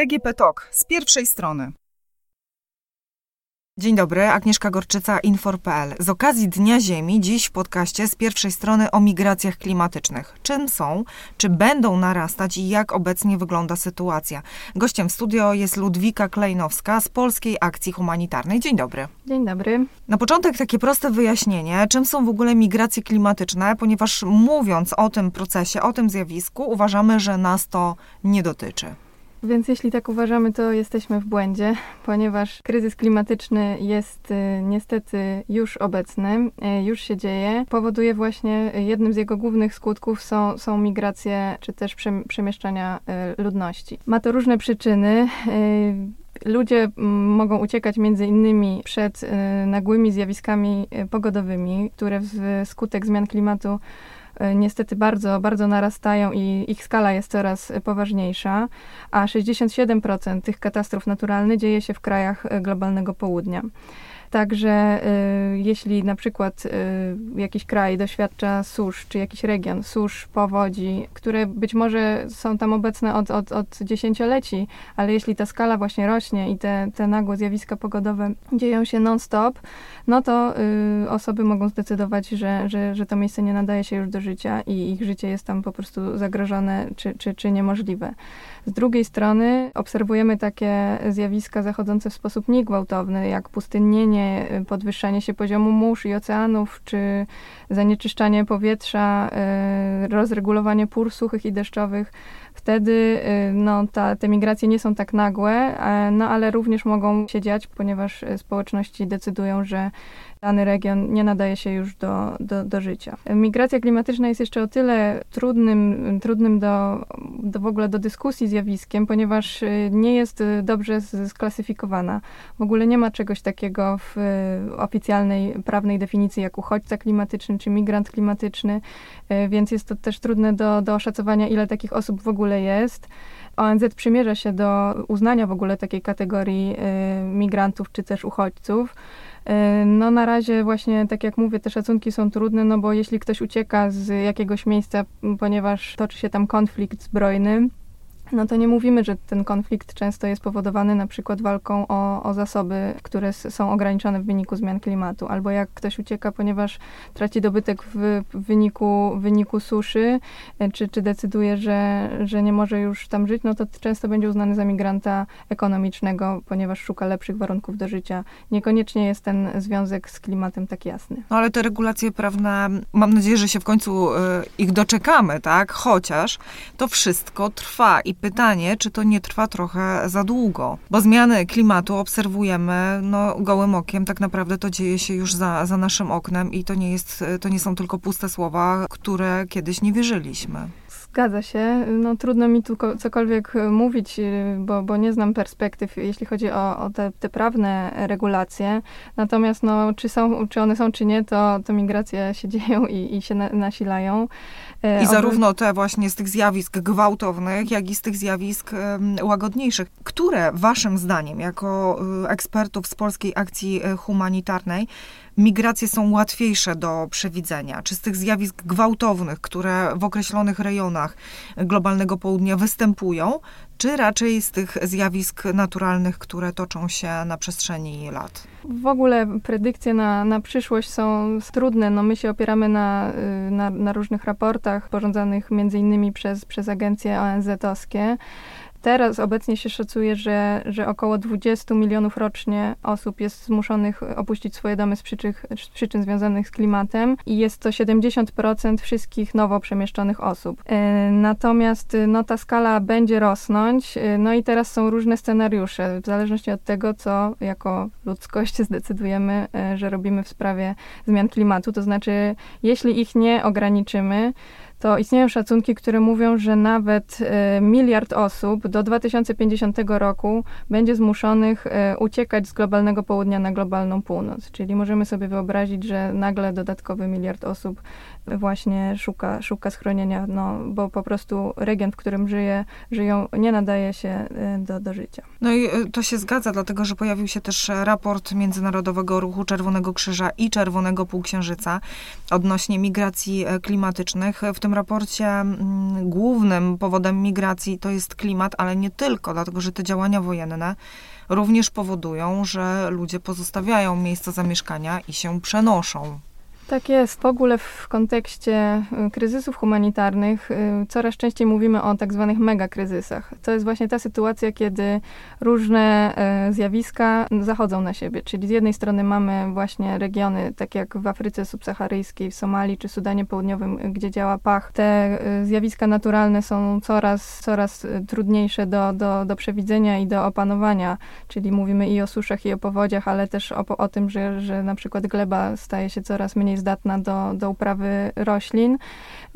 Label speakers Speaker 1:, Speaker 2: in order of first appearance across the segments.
Speaker 1: DGP Talk z pierwszej strony. Dzień dobry, Agnieszka Gorczyca, Infor.pl. Z okazji Dnia Ziemi dziś w podcaście z pierwszej strony o migracjach klimatycznych. Czym są, czy będą narastać i jak obecnie wygląda sytuacja. Gościem w studio jest Ludwika Klejnowska z Polskiej Akcji Humanitarnej. Dzień dobry.
Speaker 2: Dzień dobry.
Speaker 1: Na początek takie proste wyjaśnienie, czym są w ogóle migracje klimatyczne, ponieważ mówiąc o tym procesie, o tym zjawisku, uważamy, że nas to nie dotyczy.
Speaker 2: Więc jeśli tak uważamy, to jesteśmy w błędzie, ponieważ kryzys klimatyczny jest y, niestety już obecny, y, już się dzieje. Powoduje właśnie, y, jednym z jego głównych skutków są, są migracje czy też przemieszczania ludności. Ma to różne przyczyny. Ludzie mogą uciekać między innymi przed nagłymi zjawiskami pogodowymi, które wskutek zmian klimatu niestety bardzo, bardzo narastają i ich skala jest coraz poważniejsza, a 67% tych katastrof naturalnych dzieje się w krajach e, globalnego południa. Także y, jeśli na przykład y, jakiś kraj doświadcza susz, czy jakiś region susz, powodzi, które być może są tam obecne od, od, od dziesięcioleci, ale jeśli ta skala właśnie rośnie i te, te nagłe zjawiska pogodowe dzieją się non-stop, no to y, osoby mogą zdecydować, że, że, że to miejsce nie nadaje się już do życia i ich życie jest tam po prostu zagrożone czy, czy, czy niemożliwe. Z drugiej strony obserwujemy takie zjawiska zachodzące w sposób niegwałtowny, jak pustynnienie, podwyższanie się poziomu mórz i oceanów, czy zanieczyszczanie powietrza, y, rozregulowanie pór suchych i deszczowych. Wtedy y, no, ta, te migracje nie są tak nagłe, e, no ale również mogą się dziać, ponieważ społeczności decydują, że dany region nie nadaje się już do, do, do życia. Migracja klimatyczna jest jeszcze o tyle trudnym, trudnym do, do w ogóle do dyskusji zjawiskiem, ponieważ y, nie jest y, dobrze sklasyfikowana. W ogóle nie ma czegoś takiego w y, oficjalnej prawnej definicji jak uchodźca klimatyczny czy migrant klimatyczny, więc jest to też trudne do, do oszacowania, ile takich osób w ogóle jest. ONZ przymierza się do uznania w ogóle takiej kategorii migrantów czy też uchodźców. E, no na razie właśnie, tak jak mówię, te szacunki są trudne, no bo jeśli ktoś ucieka z jakiegoś miejsca, ponieważ toczy się tam konflikt zbrojny, no to nie mówimy, że ten konflikt często jest powodowany na przykład walką o, o zasoby, które są ograniczone w wyniku zmian klimatu, albo jak ktoś ucieka, ponieważ traci dobytek w, wyniku, w wyniku suszy, e, czy, czy decyduje, że, że nie może już tam żyć, no to często będzie uznany za migranta ekonomicznego, ponieważ szuka lepszych warunków do życia. Niekoniecznie jest ten związek z klimatem tak jasny.
Speaker 1: No ale te regulacje prawne, mam nadzieję, że się w końcu y, ich doczekamy, tak? Chociaż to wszystko trwa i pytanie, czy to nie trwa trochę za długo, bo zmiany klimatu obserwujemy no, gołym okiem, tak naprawdę to dzieje się już za, za naszym oknem i to nie, jest, to nie są tylko puste słowa, które kiedyś nie wierzyliśmy.
Speaker 2: Zgadza się. No, trudno mi tu cokolwiek e, mówić, e, bo, bo nie znam perspektyw, jeśli chodzi o, o te, te, prawne regulacje. Natomiast no, czy, są, czy one są, czy nie, to, to migracje się dzieją i, i się na, nasilają.
Speaker 1: E, I zarówno te właśnie z tych zjawisk gwałtownych, jak i z tych zjawisk łagodniejszych. Które waszym zdaniem, jako ekspertów z Polskiej Akcji Humanitarnej, migracje są łatwiejsze do przewidzenia? Czy z tych zjawisk gwałtownych, które w określonych rejonach globalnego południa występują, czy raczej z tych zjawisk naturalnych, które toczą się na przestrzeni lat?
Speaker 2: W ogóle predykcje na, na przyszłość są trudne. No my się opieramy na, y, na, na różnych raportach sporządzanych między innymi przez, przez agencje ONZ-owskie. Teraz obecnie się szacuje, że, że około 20 milionów rocznie osób jest zmuszonych opuścić swoje domy z przyczyn, z przyczyn związanych z klimatem i jest to 70% wszystkich nowo przemieszczonych osób. E, natomiast no, ta skala będzie rosnąć, e, no i teraz są różne scenariusze, w zależności od tego, co jako ludzkość zdecydujemy, e, że robimy w sprawie zmian klimatu. To znaczy, jeśli ich nie ograniczymy, to istnieją szacunki, które mówią, że nawet e, miliard osób do 2050 roku będzie zmuszonych e, uciekać z globalnego południa na globalną północ. Czyli możemy sobie wyobrazić, że nagle dodatkowy miliard osób właśnie szuka, szuka schronienia, no, bo po prostu region, w którym żyje, żyją, nie nadaje się e, do, do życia.
Speaker 1: No i to się zgadza, dlatego że pojawił się też raport Międzynarodowego Ruchu Czerwonego Krzyża i Czerwonego Półksiężyca odnośnie migracji klimatycznych. W tym tym raporcie mm, głównym powodem migracji to jest klimat, ale nie tylko, dlatego że te działania wojenne również powodują, że ludzie pozostawiają miejsca zamieszkania i się przenoszą.
Speaker 2: Tak jest. W ogóle w kontekście y, kryzysów humanitarnych y, coraz częściej mówimy o tak zwanych megakryzysach. To jest właśnie ta sytuacja, kiedy różne y, zjawiska zachodzą na siebie. Czyli z jednej strony mamy właśnie regiony, tak jak w Afryce subsaharyjskiej, w Somalii czy Sudanie Południowym, gdzie działa pach. Te zjawiska naturalne są coraz, coraz trudniejsze do, do, do przewidzenia i do opanowania. Czyli mówimy i o suszach, i o powodziach, ale też o, o tym, że, że na przykład gleba staje się coraz mniej zdatna do, do uprawy roślin.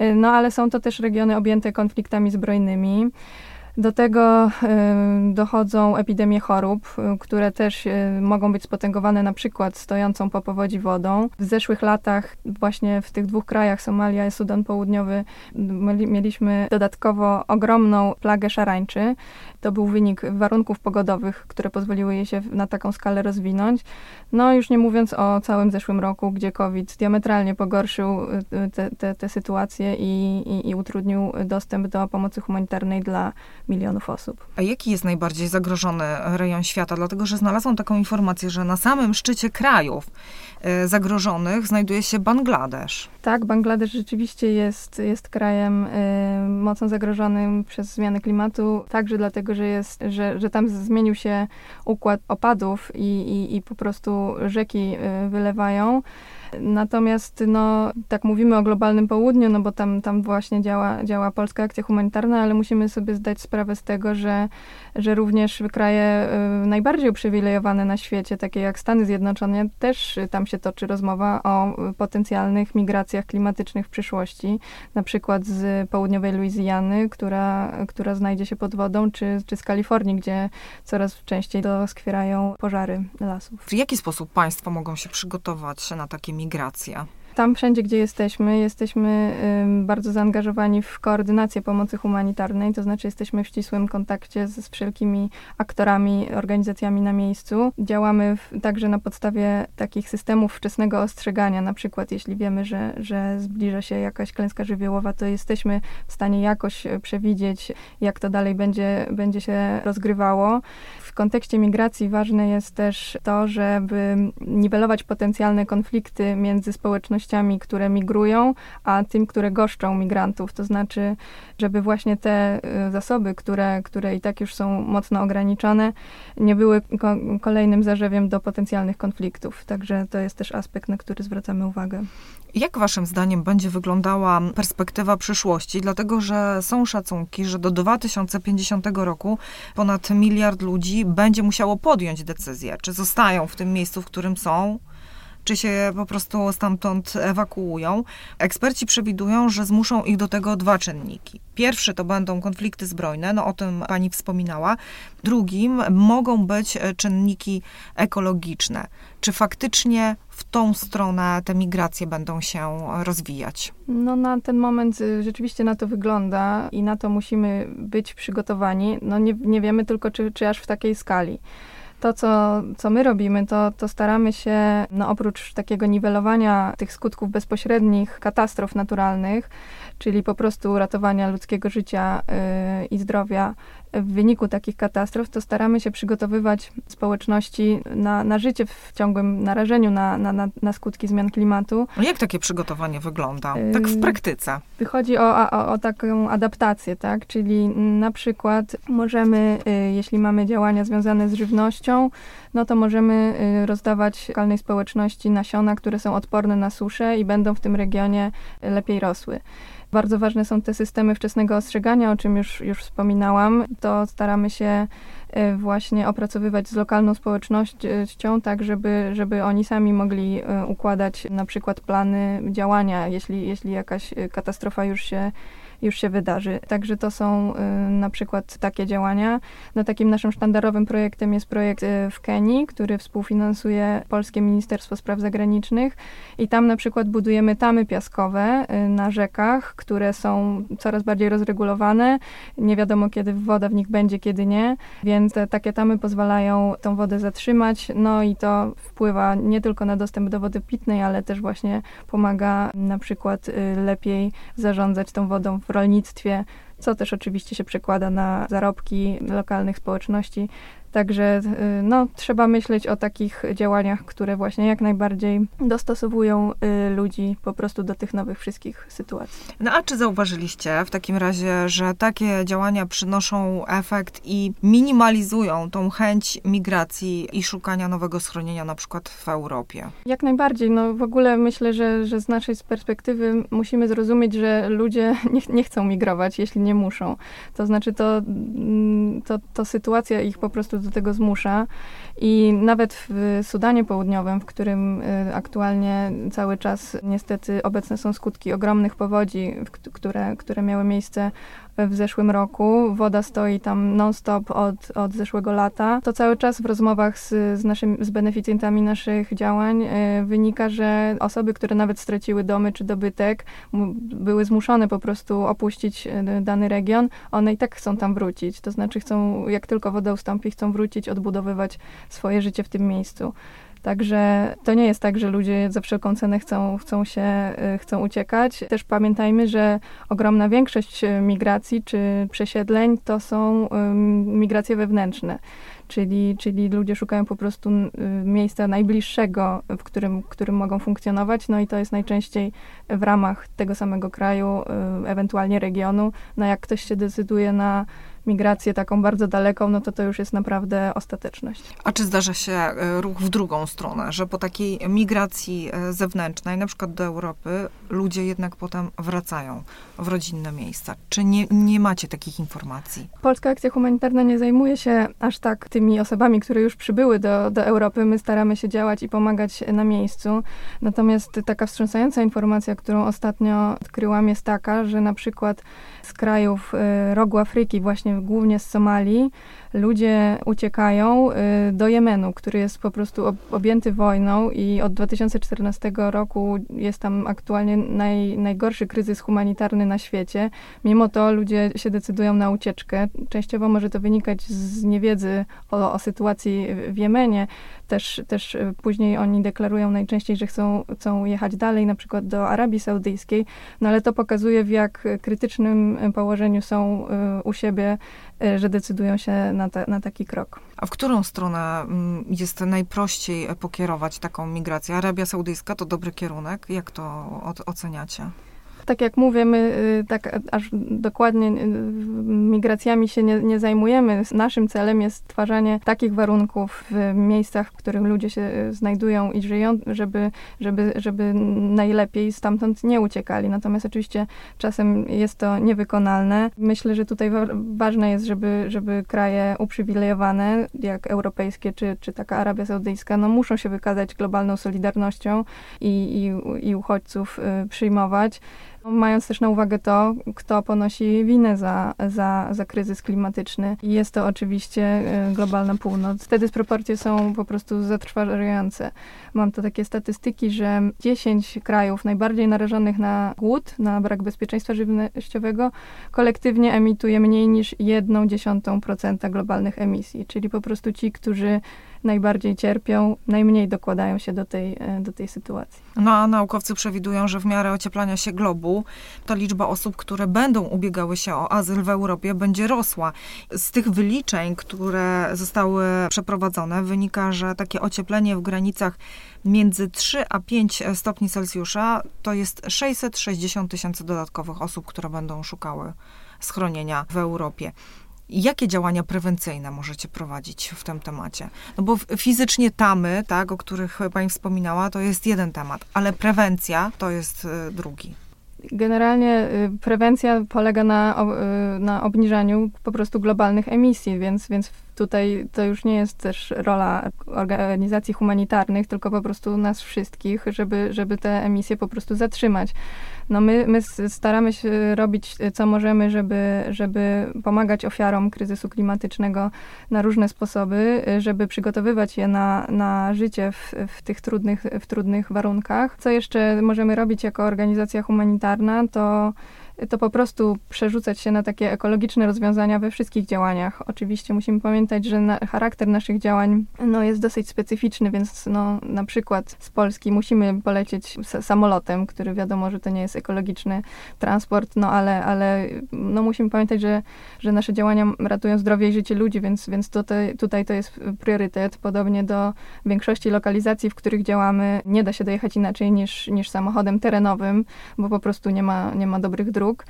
Speaker 2: Y, no ale są to też regiony objęte konfliktami zbrojnymi. Do tego y, dochodzą epidemie chorób, y, które też mogą być spotęgowane na przykład stojącą po powodzi wodą. W zeszłych latach właśnie w tych dwóch krajach, Somalia i Sudan Południowy, mieliśmy dodatkowo ogromną plagę szarańczy. To był wynik warunków pogodowych, które pozwoliły jej się na taką skalę rozwinąć. No już nie mówiąc o całym zeszłym roku, gdzie COVID diametralnie pogorszył te, te sytuacje i, i, i utrudnił dostęp do pomocy humanitarnej dla milionów osób.
Speaker 1: A jaki jest najbardziej zagrożony rejon świata? Dlatego, że znalazłam taką informację, że na samym szczycie krajów e, zagrożonych znajduje się Bangladesz.
Speaker 2: Tak, Bangladesz rzeczywiście jest, jest krajem y, mocno zagrożonym przez zmiany klimatu, także dlatego, że, jest, że, że tam zmienił się układ opadów i, i, i po prostu rzeki y, wylewają. Natomiast, no, tak mówimy o globalnym południu, no bo tam, tam właśnie działa, działa polska akcja humanitarna, ale musimy sobie zdać sprawę z tego, że, że również kraje y, najbardziej uprzywilejowane na świecie, takie jak Stany Zjednoczone, też tam się toczy rozmowa o potencjalnych migracjach klimatycznych w przyszłości, na przykład z południowej Luizjany, która, która znajdzie się pod wodą, czy, czy z Kalifornii, gdzie coraz częściej doskwierają pożary lasów.
Speaker 1: W jaki sposób państwo mogą się przygotować na takie migracje? Migracja?
Speaker 2: Tam wszędzie, gdzie jesteśmy, jesteśmy bardzo zaangażowani w koordynację pomocy humanitarnej, to znaczy jesteśmy w ścisłym kontakcie z, z wszelkimi aktorami, organizacjami na miejscu. Działamy w, także na podstawie takich systemów wczesnego ostrzegania, na przykład jeśli wiemy, że, że zbliża się jakaś klęska żywiołowa, to jesteśmy w stanie jakoś e, przewidzieć, jak to dalej będzie, będzie się rozgrywało. W kontekście migracji ważne jest też to, żeby niwelować potencjalne konflikty między społecznościami, które migrują, a tym, które goszczą migrantów. To znaczy, żeby właśnie te y, zasoby, które, które i tak już są mocno ograniczone, nie były ko kolejnym zarzewiem do potencjalnych konfliktów. Także to jest też aspekt, na który zwracamy uwagę.
Speaker 1: Jak waszym zdaniem będzie wyglądała perspektywa przyszłości? Dlatego, że są szacunki, że do 2050 roku ponad miliard ludzi będzie musiało podjąć decyzję, czy zostają w tym miejscu, w którym są, czy się po prostu stamtąd ewakuują. Eksperci przewidują, że zmuszą ich do tego dwa czynniki. Pierwszy to będą konflikty zbrojne, no o tym pani wspominała. Drugim mogą być e, czynniki ekologiczne. Czy faktycznie w tą stronę te migracje będą się rozwijać?
Speaker 2: No na ten moment y, rzeczywiście na to wygląda i na to musimy być przygotowani. No nie, nie wiemy tylko, czy, czy aż w takiej skali to, co, co my robimy, to, to staramy się, no oprócz takiego niwelowania tych skutków bezpośrednich katastrof naturalnych, czyli po prostu ratowania ludzkiego życia yy, i zdrowia w wyniku takich katastrof, to staramy się przygotowywać społeczności na, na życie w ciągłym narażeniu na, na, na skutki zmian klimatu.
Speaker 1: No jak takie przygotowanie wygląda? Tak w praktyce?
Speaker 2: Wychodzi o, o, o taką adaptację, tak? Czyli na przykład możemy, y, jeśli mamy działania związane z żywnością, no to możemy y, rozdawać lokalnej społeczności nasiona, które są odporne na suszę i będą w tym regionie lepiej rosły. Bardzo ważne są te systemy wczesnego ostrzegania, o czym już, już wspominałam. To staramy się e, właśnie opracowywać z lokalną społecznością, tak żeby, żeby oni sami mogli e, układać na przykład plany działania, jeśli, jeśli jakaś katastrofa już się już się wydarzy. Także to są y, na przykład takie działania. No, takim naszym sztandarowym projektem jest projekt y, w Kenii, który współfinansuje Polskie Ministerstwo Spraw Zagranicznych i tam na przykład budujemy tamy piaskowe y, na rzekach, które są coraz bardziej rozregulowane. Nie wiadomo, kiedy woda w nich będzie, kiedy nie, więc te, takie tamy pozwalają tą wodę zatrzymać, no i to wpływa nie tylko na dostęp do wody pitnej, ale też właśnie pomaga na przykład lepiej zarządzać tą wodą w rolnictwie, co też oczywiście się przekłada na zarobki lokalnych społeczności. Także y, no, trzeba myśleć o takich działaniach, które właśnie jak najbardziej dostosowują y, ludzi po prostu do tych nowych wszystkich sytuacji.
Speaker 1: No a czy zauważyliście w takim razie, że takie działania przynoszą efekt i minimalizują tą chęć migracji i szukania nowego schronienia na przykład w Europie?
Speaker 2: Jak najbardziej. No w ogóle myślę, że, że z naszej perspektywy musimy zrozumieć, że ludzie nie, nie chcą migrować, jeśli nie muszą. To znaczy to, mm, to, to sytuacja ich po prostu do tego zmusza. I nawet w Sudanie Południowym, w którym y, aktualnie cały czas niestety obecne są skutki ogromnych powodzi, które, które miały miejsce w zeszłym roku. Woda stoi tam non-stop od, od zeszłego lata. To cały czas w rozmowach z, z, naszym, z beneficjentami naszych działań y, wynika, że osoby, które nawet straciły domy czy dobytek, były zmuszone po prostu opuścić y, dany region, one i tak chcą tam wrócić. To znaczy chcą, jak tylko woda ustąpi, chcą wrócić, odbudowywać swoje życie w tym miejscu. Także to nie jest tak, że ludzie za wszelką cenę chcą, chcą się, y, chcą uciekać. Też pamiętajmy, że ogromna większość y, migracji czy przesiedleń to są migracje wewnętrzne. Czyli, czyli ludzie szukają po prostu y, miejsca najbliższego, w którym, w którym mogą funkcjonować, no i to jest najczęściej w ramach tego samego kraju, ewentualnie regionu. No jak ktoś się decyduje na migrację taką bardzo daleką, no to to już jest naprawdę ostateczność.
Speaker 1: A czy zdarza się e, ruch w drugą stronę, że po takiej migracji e, zewnętrznej, na przykład do Europy, ludzie jednak potem wracają w rodzinne miejsca? Czy nie, nie macie takich informacji?
Speaker 2: Polska Akcja Humanitarna nie zajmuje się aż tak tymi osobami, które już przybyły do, do Europy. My staramy się działać i pomagać na miejscu. Natomiast taka wstrząsająca informacja, którą ostatnio odkryłam, jest taka, że na przykład z krajów e, rogu Afryki, właśnie głównie z Somalii, ludzie uciekają y, do Jemenu, który jest po prostu objęty wojną i od 2014 roku jest tam aktualnie naj, najgorszy kryzys humanitarny na świecie. Mimo to ludzie się decydują na ucieczkę. Częściowo może to wynikać z niewiedzy o, o sytuacji w Jemenie. Też, też y, później oni deklarują najczęściej, że chcą, chcą jechać dalej, na przykład do Arabii Saudyjskiej, no ale to pokazuje, w jak krytycznym położeniu są y, u siebie, że decydują się na na, ta, na taki krok.
Speaker 1: A w którą stronę mm, jest najprościej pokierować taką migrację? Arabia Saudyjska to dobry kierunek? Jak to oceniacie?
Speaker 2: Tak jak mówię, my y, tak aż dokładnie y, migracjami się nie, nie, zajmujemy. Naszym celem jest stwarzanie takich warunków w miejscach, w których ludzie się y, znajdują i żyją, żeby, żeby, żeby najlepiej stamtąd nie uciekali. Natomiast oczywiście czasem jest to niewykonalne. Myślę, że tutaj ważne jest, żeby, żeby kraje uprzywilejowane, jak europejskie czy, czy taka Arabia Saudyjska, no muszą się wykazać globalną solidarnością i, i, i uchodźców przyjmować. Mając też na uwagę to, kto ponosi winę za, za, za kryzys klimatyczny. I jest to oczywiście e, globalna północ. Te dysproporcje są po prostu zatrważające. Mam to takie statystyki, że 10 krajów najbardziej narażonych na głód, na brak bezpieczeństwa żywnościowego, kolektywnie emituje mniej niż 1,1% globalnych emisji. Czyli po prostu ci, którzy najbardziej cierpią, najmniej dokładają się do tej, e, do tej sytuacji.
Speaker 1: No a naukowcy przewidują, że w miarę ocieplania się globu ta liczba osób, które będą ubiegały się o azyl w Europie będzie rosła. Z tych wyliczeń, które zostały przeprowadzone, wynika, że takie ocieplenie w granicach między 3 a 5 stopni Celsjusza to jest 660 tysięcy dodatkowych osób, które będą szukały schronienia w Europie. Jakie działania prewencyjne możecie prowadzić w tym temacie? No bo fizycznie tamy, tak, o których Pani wspominała, to jest jeden temat, ale prewencja to jest y, drugi.
Speaker 2: Generalnie y, prewencja polega na, y, na obniżaniu po prostu globalnych emisji, więc, więc tutaj to już nie jest też rola organizacji humanitarnych, tylko po prostu nas wszystkich, żeby, żeby te emisje po prostu zatrzymać. No my, my staramy się robić co możemy, żeby, żeby pomagać ofiarom kryzysu klimatycznego na różne sposoby, żeby przygotowywać je na, na życie w, w tych trudnych, w trudnych warunkach. Co jeszcze możemy robić jako organizacja humanitarna, to to po prostu przerzucać się na takie ekologiczne rozwiązania we wszystkich działaniach. Oczywiście musimy pamiętać, że na, charakter naszych działań no, jest dosyć specyficzny, więc no, na przykład z Polski musimy polecieć samolotem, który wiadomo, że to nie jest ekologiczny transport, no ale, ale no, musimy pamiętać, że, że nasze działania ratują zdrowie i życie ludzi, więc, więc tutaj, tutaj to jest priorytet. Podobnie do większości lokalizacji, w których działamy, nie da się dojechać inaczej niż, niż samochodem terenowym, bo po prostu nie ma, nie ma dobrych dróg dróg.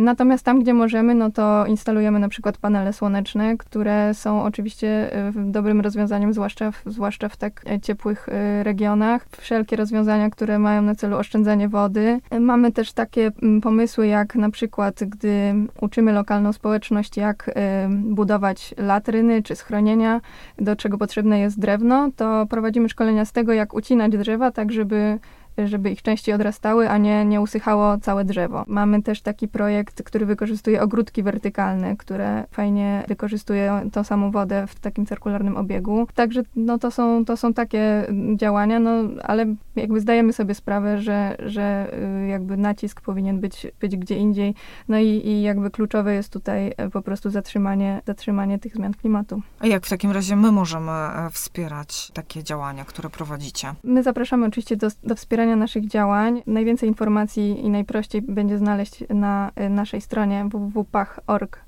Speaker 2: Natomiast tam, gdzie możemy, no to instalujemy na przykład panele słoneczne, które są oczywiście e, dobrym rozwiązaniem, zwłaszcza w, zwłaszcza w tak e, ciepłych e, regionach. Wszelkie rozwiązania, które mają na celu oszczędzanie wody. Mamy też takie pomysły, jak na przykład, gdy uczymy lokalną społeczność, jak budować latryny czy schronienia, do czego potrzebne jest drewno, to prowadzimy szkolenia z tego, jak ucinać drzewa, tak żeby żeby ich częściej odrastały, a nie, nie usychało całe drzewo. Mamy też taki projekt, który wykorzystuje ogródki wertykalne, które fajnie wykorzystują tą samą wodę w takim cirkularnym obiegu. Także no, to, są, to są takie działania, no, ale jakby zdajemy sobie sprawę, że, że y, jakby nacisk powinien być, być gdzie indziej. No i, i jakby kluczowe jest tutaj e, po prostu zatrzymanie, zatrzymanie tych zmian klimatu.
Speaker 1: A jak w takim razie my możemy e, wspierać takie działania, które prowadzicie?
Speaker 2: My zapraszamy oczywiście do, do wspierania naszych działań. Najwięcej informacji i najprościej będzie znaleźć na y, naszej stronie www.pach.org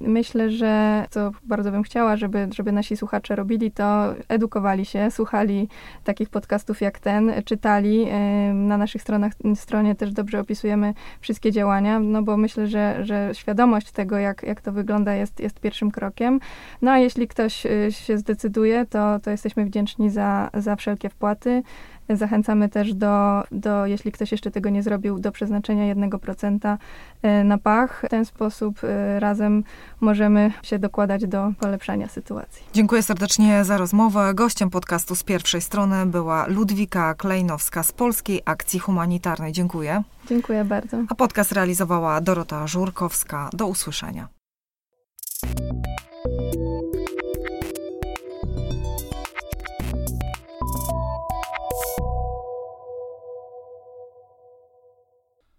Speaker 2: Myślę, że co bardzo bym chciała, żeby, żeby nasi słuchacze robili, to edukowali się, słuchali takich podcastów jak ten, czytali. Y, na naszych stronach, stronie też dobrze opisujemy wszystkie działania, no bo myślę, że, że świadomość tego, jak, jak to wygląda, jest, jest pierwszym krokiem. No a jeśli ktoś y, się zdecyduje, to, to jesteśmy wdzięczni za, za wszelkie wpłaty. Zachęcamy też do, do, jeśli ktoś jeszcze tego nie zrobił, do przeznaczenia 1% e, na pach. W ten sposób e, razem możemy się dokładać do polepszania sytuacji.
Speaker 1: Dziękuję serdecznie za rozmowę. Gościem podcastu z pierwszej strony była Ludwika Klejnowska z Polskiej Akcji Humanitarnej. Dziękuję.
Speaker 2: Dziękuję bardzo.
Speaker 1: A podcast realizowała Dorota Żurkowska. Do usłyszenia.